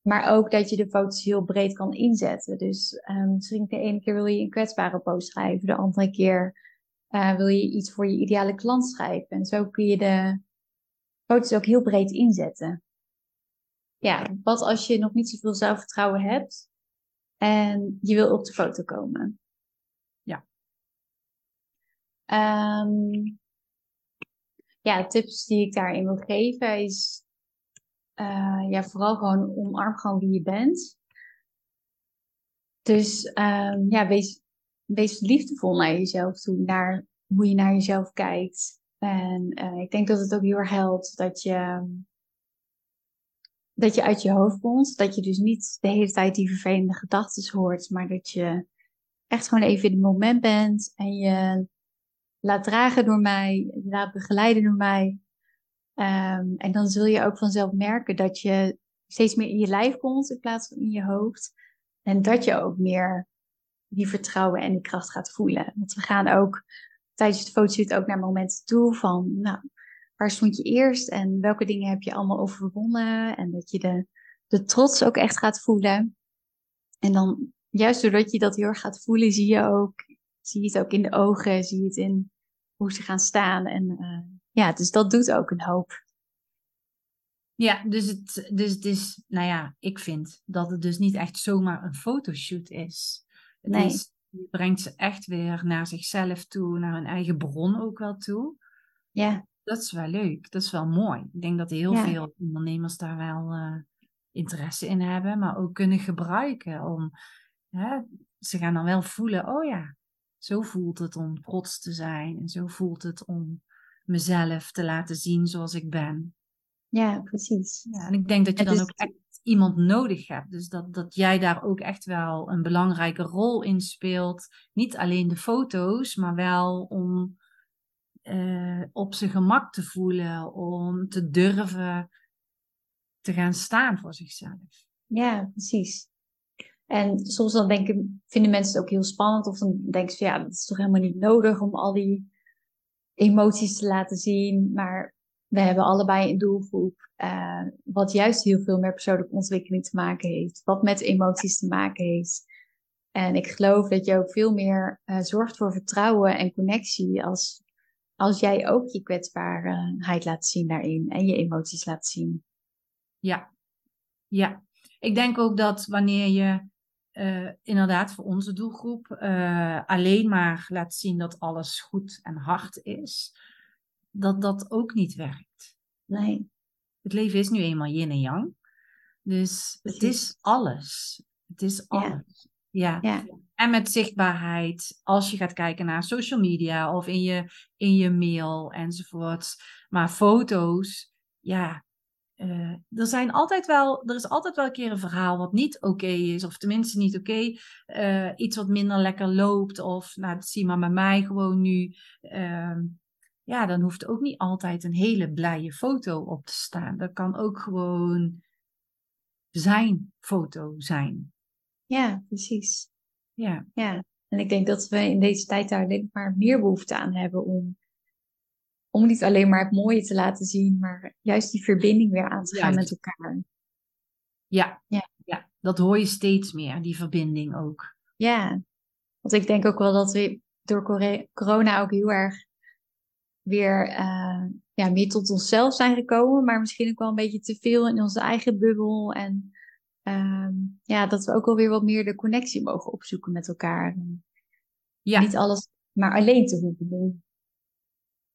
Maar ook dat je de foto's heel breed kan inzetten. Dus um, misschien de ene keer wil je een kwetsbare post schrijven, de andere keer uh, wil je iets voor je ideale klant schrijven. En zo kun je de foto's ook heel breed inzetten. Ja, wat als je nog niet zoveel zelfvertrouwen hebt en je wil op de foto komen? Ja. Um, ja, tips die ik daarin wil geven is uh, ja, vooral gewoon omarm gewoon wie je bent. Dus um, ja, wees, wees liefdevol naar jezelf toe, naar hoe je naar jezelf kijkt. En uh, ik denk dat het ook heel erg helpt dat je, dat je uit je hoofd komt. Dat je dus niet de hele tijd die vervelende gedachten hoort, maar dat je echt gewoon even in het moment bent en je laat dragen door mij, laat begeleiden door mij. Um, en dan zul je ook vanzelf merken dat je steeds meer in je lijf komt in plaats van in je hoofd. En dat je ook meer die vertrouwen en die kracht gaat voelen. Want we gaan ook tijdens de fotoshoot ook naar momenten toe van, nou, waar stond je eerst en welke dingen heb je allemaal overwonnen? En dat je de, de trots ook echt gaat voelen. En dan, juist doordat je dat heel erg gaat voelen, zie je ook, zie je het ook in de ogen, zie je het in hoe ze gaan staan. En uh, ja, dus dat doet ook een hoop. Ja, dus het, dus het is, nou ja, ik vind dat het dus niet echt zomaar een fotoshoot is. Het nee. is, je brengt ze echt weer naar zichzelf toe, naar hun eigen bron ook wel toe. Ja. Dat is wel leuk, dat is wel mooi. Ik denk dat heel veel ondernemers daar wel uh, interesse in hebben, maar ook kunnen gebruiken om, hè, ze gaan dan wel voelen, oh ja, zo voelt het om trots te zijn en zo voelt het om mezelf te laten zien zoals ik ben. Ja, precies. Ja, en ik denk dat je dan ook echt iemand nodig hebt. Dus dat, dat jij daar ook echt wel een belangrijke rol in speelt. Niet alleen de foto's, maar wel om uh, op zijn gemak te voelen, om te durven te gaan staan voor zichzelf. Ja, precies. En soms dan vinden mensen het ook heel spannend, of dan denken ze, ja, dat is toch helemaal niet nodig om al die emoties te laten zien. Maar we hebben allebei een doelgroep, uh, wat juist heel veel met persoonlijke ontwikkeling te maken heeft, wat met emoties te maken heeft. En ik geloof dat je ook veel meer uh, zorgt voor vertrouwen en connectie als, als jij ook je kwetsbaarheid laat zien daarin en je emoties laat zien. Ja, ja. Ik denk ook dat wanneer je uh, inderdaad voor onze doelgroep uh, alleen maar laat zien dat alles goed en hard is, dat dat ook niet werkt. Nee. Het leven is nu eenmaal yin en yang. Dus het is alles. Het is alles. Ja. ja. En met zichtbaarheid, als je gaat kijken naar social media of in je, in je mail enzovoort. Maar foto's, ja, uh, er, zijn altijd wel, er is altijd wel een keer een verhaal wat niet oké is, of tenminste niet oké. Okay. Uh, iets wat minder lekker loopt, of nou, dat zie maar bij mij gewoon nu. Uh, ja, dan hoeft ook niet altijd een hele blije foto op te staan. Dat kan ook gewoon zijn foto zijn. Ja, precies. Ja. ja. En ik denk dat we in deze tijd daar alleen maar meer behoefte aan hebben om om niet alleen maar het mooie te laten zien, maar juist die verbinding weer aan te gaan met elkaar. Ja, ja. ja, dat hoor je steeds meer, die verbinding ook. Ja, want ik denk ook wel dat we door corona ook heel erg weer uh, ja, meer tot onszelf zijn gekomen, maar misschien ook wel een beetje te veel in onze eigen bubbel. En uh, ja, dat we ook alweer wat meer de connectie mogen opzoeken met elkaar. Ja. Niet alles maar alleen te hoeven doen.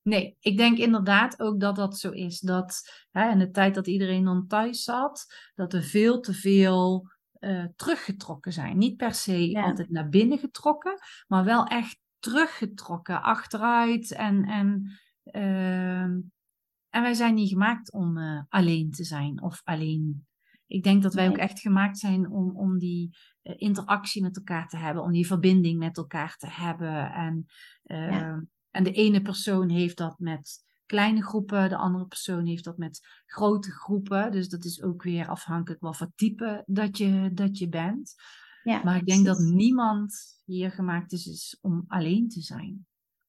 Nee, ik denk inderdaad ook dat dat zo is. Dat hè, in de tijd dat iedereen dan thuis zat, dat er veel te veel uh, teruggetrokken zijn. Niet per se altijd naar binnen getrokken, maar wel echt teruggetrokken, achteruit. En, en, uh, en wij zijn niet gemaakt om uh, alleen te zijn of alleen. Ik denk dat wij nee. ook echt gemaakt zijn om, om die uh, interactie met elkaar te hebben, om die verbinding met elkaar te hebben. En ja. En de ene persoon heeft dat met kleine groepen. De andere persoon heeft dat met grote groepen. Dus dat is ook weer afhankelijk wat voor type dat je, dat je bent. Ja, maar ik denk dat niemand hier gemaakt is, is om alleen te zijn.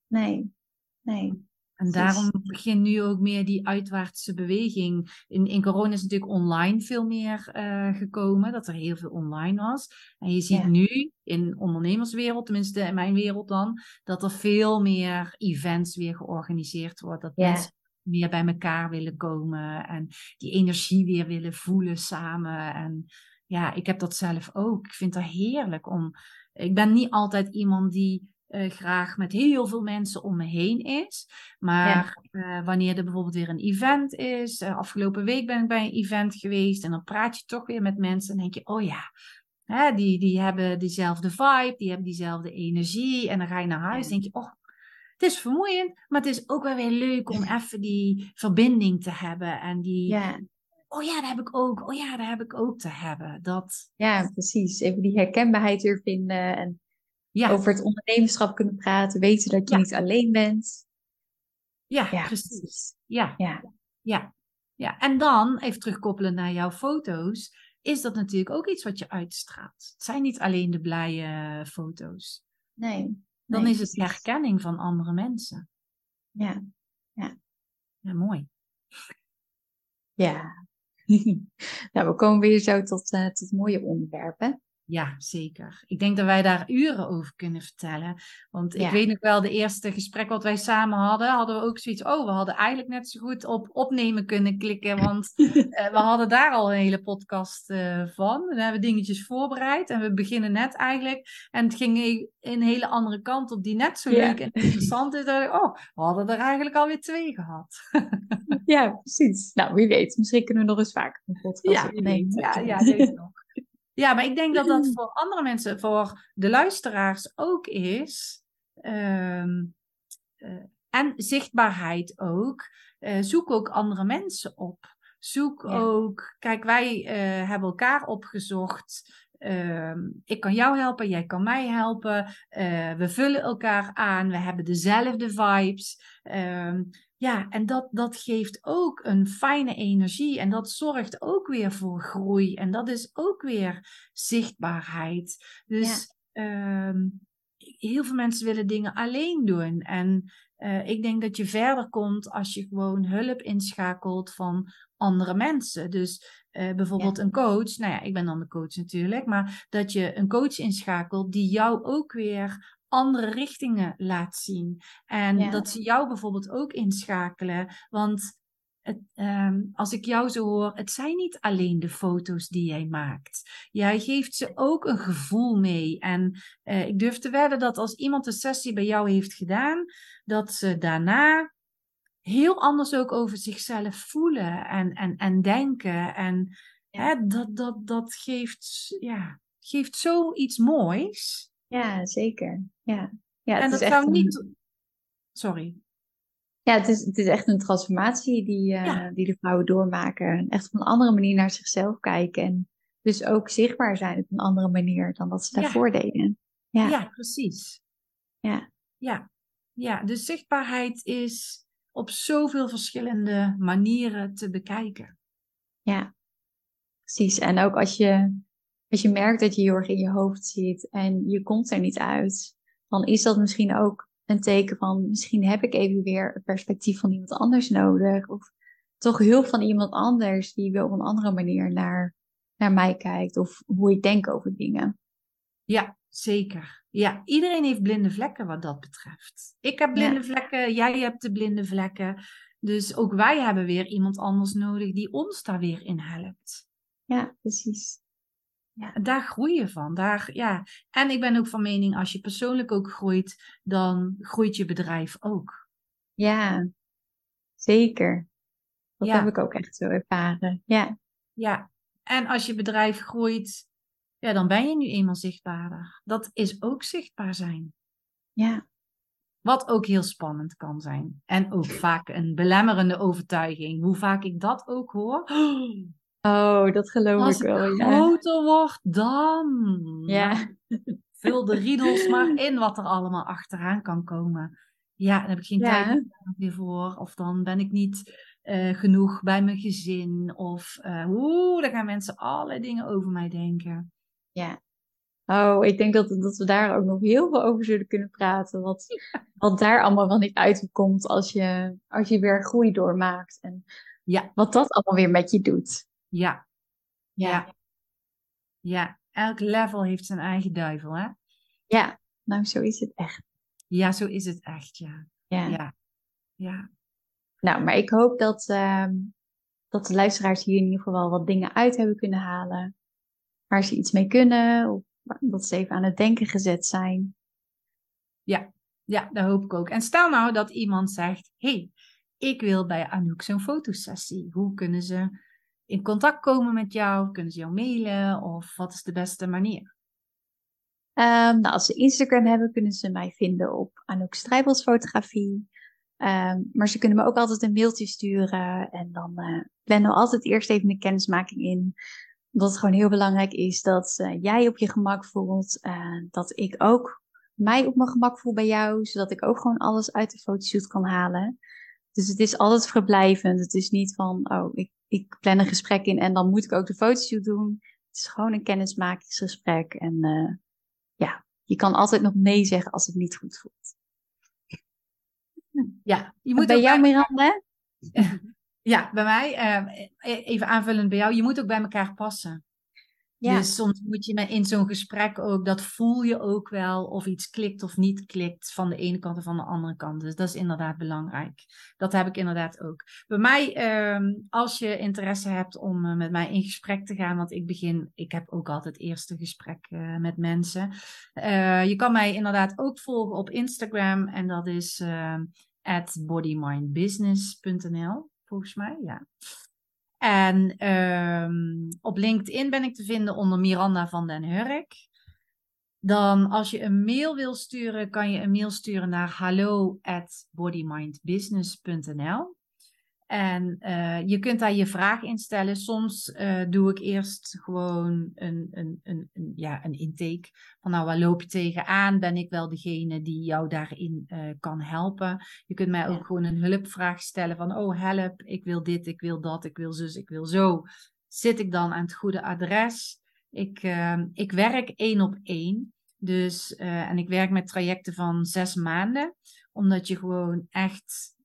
Nee, nee. En daarom begint nu ook meer die uitwaartse beweging. In, in corona is natuurlijk online veel meer eh, gekomen, dat er heel veel online was. En je ziet Ja. nu in ondernemerswereld, tenminste in mijn wereld dan, dat er veel meer events weer georganiseerd wordt. Dat Ja. mensen meer bij elkaar willen komen en die energie weer willen voelen samen. En ja, ik heb dat zelf ook. Ik vind het heerlijk om. Ik ben niet altijd iemand die eh, graag met heel veel mensen om me heen is. Maar eh, wanneer er bijvoorbeeld weer een event is. eh, afgelopen week ben ik bij een event geweest. En dan praat je toch weer met mensen. En denk je, oh ja. Hè, die, die hebben diezelfde vibe. Die hebben diezelfde energie. En dan ga je naar huis. Ja. denk je, oh. Het is vermoeiend, maar het is ook wel weer leuk om even die verbinding te hebben. En die, Ja, oh ja, dat heb ik ook. Oh ja, dat heb ik ook te hebben. Dat, ja, precies. Even die herkenbaarheid weer vinden en ja, over het ondernemerschap kunnen praten. Weten dat je Ja. niet alleen bent. ja, Ja, precies. Ja, Ja, ja, ja. En dan, even terugkoppelen naar jouw foto's, is dat natuurlijk ook iets wat je uitstraalt. Het zijn niet alleen de blije foto's. nee. Dan nee, is het precies. herkenning van andere mensen. Ja, Ja, mooi. ja. (laughs) nou, we komen weer zo tot, eh, tot mooie onderwerpen. Ja, zeker. Ik denk dat wij daar uren over kunnen vertellen. Want ik weet nog wel, de eerste gesprek wat wij samen hadden, hadden we ook zoiets. Oh, we hadden eigenlijk net zo goed op opnemen kunnen klikken. Want (laughs) eh, we hadden daar al een hele podcast eh, van. Dan hebben we dingetjes voorbereid. En we beginnen net eigenlijk. En het ging een hele andere kant op, die net zo Ja. leuk en interessant is. Dat oh, we hadden er eigenlijk alweer twee gehad. ja, precies. Nou, wie weet. Misschien kunnen we nog eens vaker een (laughs) podcast Ja, ja, ja, deze nog. Ja, maar ik denk dat dat voor andere mensen, voor de luisteraars ook is. ehm, eh, en zichtbaarheid ook. Eh, zoek ook andere mensen op. Zoek Ja. ook. Kijk, wij eh, hebben elkaar opgezocht. Ehm, ik kan jou helpen, jij kan mij helpen. We vullen elkaar aan, we hebben dezelfde vibes. Ehm, ja, en dat, dat geeft ook een fijne energie. En dat zorgt ook weer voor groei. En dat is ook weer zichtbaarheid. Dus ehm, heel veel mensen willen dingen alleen doen. En eh, ik denk dat je verder komt als je gewoon hulp inschakelt van andere mensen. Dus eh, bijvoorbeeld een coach. Nou ja, ik ben dan de coach natuurlijk. Maar dat je een coach inschakelt die jou ook weer andere richtingen laat zien. En Ja. dat ze jou bijvoorbeeld ook inschakelen. Want het, ehm, als ik jou zo hoor, het zijn niet alleen de foto's die jij maakt. Jij geeft ze ook een gevoel mee. En eh, ik durf te wedden dat als iemand een sessie bij jou heeft gedaan, dat ze daarna heel anders ook over zichzelf voelen en, en, en denken. En Ja. hè, dat, dat, dat geeft, ja, geeft zoiets moois. Ja, zeker. Ja, ja het en is dat echt zou een- niet. Sorry. Ja, het is, het is echt een transformatie die, eh, Ja. die de vrouwen doormaken. Echt op een andere manier naar zichzelf kijken. En dus ook zichtbaar zijn op een andere manier dan dat ze Ja. daarvoor deden. Ja, Ja. precies. Ja. Ja. ja, de zichtbaarheid is op zoveel verschillende manieren te bekijken. Ja, precies. En ook als je, als je merkt dat je heel erg in je hoofd zit en je komt er niet uit, dan is dat misschien ook een teken van misschien heb ik even weer het perspectief van iemand anders nodig. Of toch hulp van iemand anders die weer op een andere manier naar, naar mij kijkt of hoe ik denk over dingen. Ja, zeker. Ja, iedereen heeft blinde vlekken wat dat betreft. Ik heb blinde Ja. vlekken, jij hebt de blinde vlekken. Dus ook wij hebben weer iemand anders nodig die ons daar weer in helpt. Ja, precies. Ja, daar groei je van. Daar, ja. En ik ben ook van mening, als je persoonlijk ook groeit, dan groeit je bedrijf ook. Ja, zeker. Dat Ja. heb ik ook echt zo ervaren. Ja, Ja, en als je bedrijf groeit, ja, dan ben je nu eenmaal zichtbaarder. Dat is ook zichtbaar zijn. ja, Wat ook heel spannend kan zijn. En ook vaak een belemmerende overtuiging. Hoe vaak ik dat ook hoor. Oh, dat geloof Als ik wel. Ja. groter word, dan. Ja. Vul de riedels maar in wat er allemaal achteraan kan komen. Ja, dan heb ik geen Ja. tijd meer voor. Of dan ben ik niet eh, genoeg bij mijn gezin. Of eh oeh, dan gaan mensen allerlei dingen over mij denken. Ja. Oh, ik denk dat, dat we daar ook nog heel veel over zullen kunnen praten. Wat, wat daar allemaal wel niet uitkomt als je, als je weer groei doormaakt. En Ja. wat dat allemaal weer met je doet. Ja, ja, ja. Elk level heeft zijn eigen duivel, hè? Ja, nou zo is het echt. Ja, zo is het echt, ja. Ja. Ja, ja. Nou, maar ik hoop dat, ehm, dat de luisteraars hier in ieder geval wel wat dingen uit hebben kunnen halen. Waar ze iets mee kunnen. Of dat ze even aan het denken gezet zijn. Ja, ja, dat hoop ik ook. En stel nou dat iemand zegt: hey, ik wil bij Anouk zo'n fotosessie. Hoe kunnen ze in contact komen met jou? Kunnen ze jou mailen? Of wat is de beste manier? Ehm, nou, als ze Instagram hebben, kunnen ze mij vinden op Anouk Strijbels Fotografie. Ehm, maar ze kunnen me ook altijd een mailtje sturen. En dan eh plannen we altijd eerst even een kennismaking in. Omdat het gewoon heel belangrijk is dat eh, jij op je gemak voelt. eh, dat ik ook mij op mijn gemak voel bij jou. Zodat ik ook gewoon alles uit de fotoshoot kan halen. Dus het is altijd verblijvend. Het is niet van, oh, ik, ik plan een gesprek in en dan moet ik ook de fotoshoot doen. Het is gewoon een kennismakingsgesprek. En eh, ja, je kan altijd nog nee zeggen als het niet goed voelt. Ja, je Moet bij jou, bij- Miranda? ja, bij mij, eh, even aanvullend bij jou, je moet ook bij elkaar passen. Ja. Dus soms moet je in zo'n gesprek ook, dat voel je ook wel of iets klikt of niet klikt van de ene kant of van de andere kant. Dus dat is inderdaad belangrijk. Dat heb ik inderdaad ook. Bij mij, ehm, als je interesse hebt om eh, met mij in gesprek te gaan, want ik begin, ik heb ook altijd eerste gesprek eh, met mensen. Eh, je kan mij inderdaad ook volgen op Instagram en dat is ehm at bodymindbusiness.nl, volgens mij, ja. En ehm, op LinkedIn ben ik te vinden onder Miranda van den Hurk. Dan als je een mail wil sturen, kan je een mail sturen naar hallo. En eh, je kunt daar je vraag instellen. Soms eh, doe ik eerst gewoon een, een, een, een, ja, een intake. Van nou, waar loop je tegenaan? Ben ik wel degene die jou daarin eh, kan helpen? Je kunt mij ook Ja. gewoon een hulpvraag stellen van oh help, ik wil dit, ik wil dat, ik wil zus, ik wil zo. Zit ik dan aan het goede adres? Ik, eh, ik werk één op één. Dus, eh, en ik werk met trajecten van zes maanden. Omdat je gewoon echt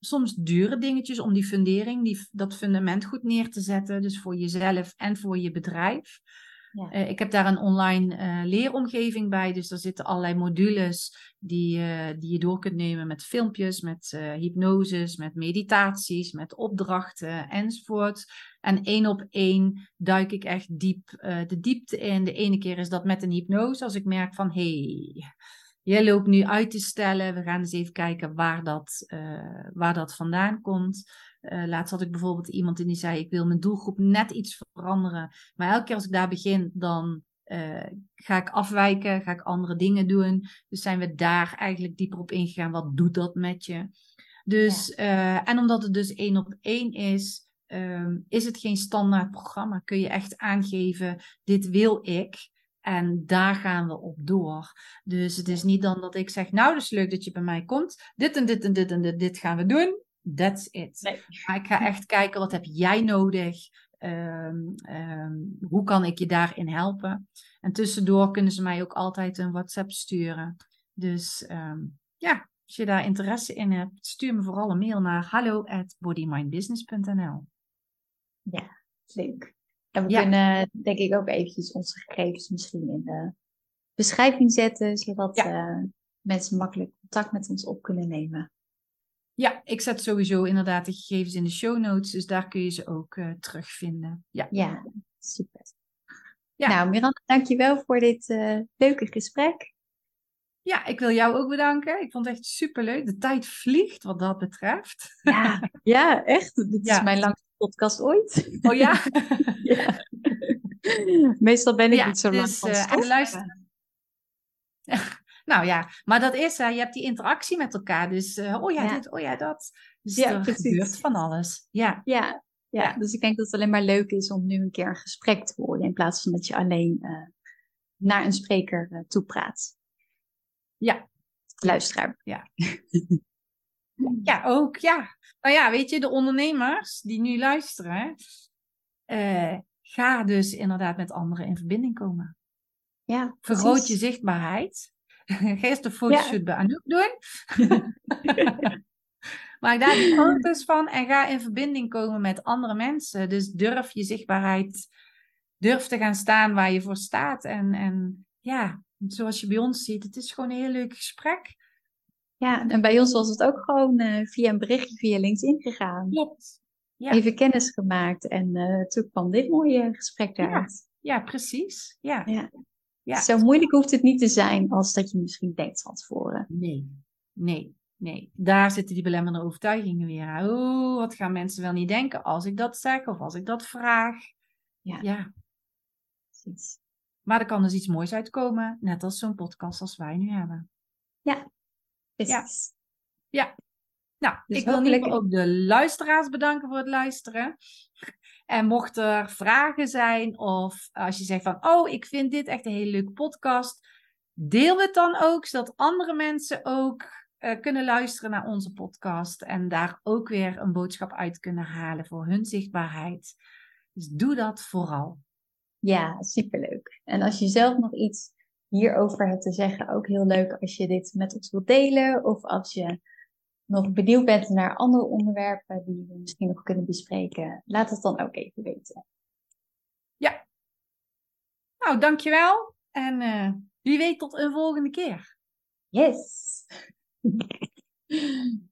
soms dure dingetjes om die fundering, die, dat fundament goed neer te zetten. Dus voor jezelf en voor je bedrijf. Ja. Eh, ik heb daar een online eh, leeromgeving bij. Dus daar zitten allerlei modules die, eh, die je door kunt nemen met filmpjes, met hypnoses, met meditaties, met opdrachten enzovoort. En één op één duik ik echt diep de diepte in. De ene keer is dat met een hypnose. Als ik merk van, hey, jij loopt nu uit te stellen. We gaan eens even kijken waar dat, eh, waar dat vandaan komt. Eh, laatst had ik bijvoorbeeld iemand in die zei: Ik wil mijn doelgroep net iets veranderen. Maar elke keer als ik daar begin, dan eh, ga ik afwijken, ga ik andere dingen doen. Dus zijn we daar eigenlijk dieper op ingegaan. Wat doet dat met je? Dus, en omdat het dus één op één is, ehm, is het geen standaard programma. Kun je echt aangeven: Dit wil ik. En daar gaan we op door. Dus het is niet dan dat ik zeg: Nou, dat is leuk dat je bij mij komt. Dit en dit en dit en dit, dit gaan we doen. That's it. Nee. Maar ik ga echt kijken, wat heb jij nodig? Ehm, hoe kan ik je daarin helpen? En tussendoor kunnen ze mij ook altijd een WhatsApp sturen. Dus ehm, ja, als je daar interesse in hebt, stuur me vooral een mail naar hallo at bodymindbusiness.nl. Leuk. En we Ja. kunnen denk ik ook eventjes onze gegevens misschien in de beschrijving zetten. Zodat Ja. eh, mensen makkelijk contact met ons op kunnen nemen. Ja, ik zet sowieso inderdaad de gegevens in de show notes, dus daar kun je ze ook eh, terugvinden. Ja. Ja, super. Ja. Nou, Miranda, dankjewel voor dit eh, leuke gesprek. ja, ik wil jou ook bedanken. Ik vond het echt superleuk. De tijd vliegt wat dat betreft. Ja, (laughs) ja echt. Dit Ja. is mijn langste podcast ooit. Oh ja? (laughs) Ja. Meestal ben ik Ja, niet zo lang dus, van stof. luister- (laughs) Nou ja, maar dat is, hè, je hebt die interactie met elkaar. Dus, eh, oh ja, Ja. dit, oh ja, dat. Dus Ja, er precies. gebeurt van alles. Ja, Ja, ja, dus ik denk dat het alleen maar leuk is om nu een keer een gesprek te horen. In plaats van dat je alleen eh, naar een spreker toe praat. ja, luisteraar. Ja. (laughs) ja, ook, ja. Nou ja, weet je, de ondernemers die nu luisteren, uh, ga dus inderdaad met anderen in verbinding komen. Ja, Vergroot je zichtbaarheid. (laughs) Ga eens de fotoshoot ja. bij Anouk doen. (laughs) Maak daar die foto's van en ga in verbinding komen met andere mensen. Dus durf je zichtbaarheid, durf te gaan staan waar je voor staat. En, en ja, zoals je bij ons ziet, het is gewoon een heel leuk gesprek. Ja, en bij ons was het ook gewoon uh, via een berichtje via LinkedIn gegaan. Klopt. Ja. Even kennis gemaakt en uh, toen kwam dit mooie gesprek daaruit. Ja, ja precies. Ja. ja. ja. Zo moeilijk hoeft het niet te zijn als dat je misschien denkt van tevoren. Nee, nee, nee. Daar zitten die belemmerende overtuigingen weer. Oh, wat gaan mensen wel niet denken als ik dat zeg of als ik dat vraag. Ja. ja. Precies. Maar er kan dus iets moois uitkomen, net als zo'n podcast als wij nu hebben. Ja, precies. Ja. ja. Nou, dus ik wil niet ook de luisteraars bedanken voor het luisteren. En mocht er vragen zijn of als je zegt van, oh, ik vind dit echt een hele leuke podcast, deel het dan ook, zodat andere mensen ook uh, kunnen luisteren naar onze podcast en daar ook weer een boodschap uit kunnen halen voor hun zichtbaarheid. Dus doe dat vooral. Ja, superleuk. En als je zelf nog iets hierover hebt te zeggen, ook heel leuk als je dit met ons wilt delen of als je nog benieuwd bent naar andere onderwerpen die we misschien nog kunnen bespreken, laat het dan ook even weten. Ja. Nou, dankjewel. En uh, wie weet tot een volgende keer. Yes. (laughs)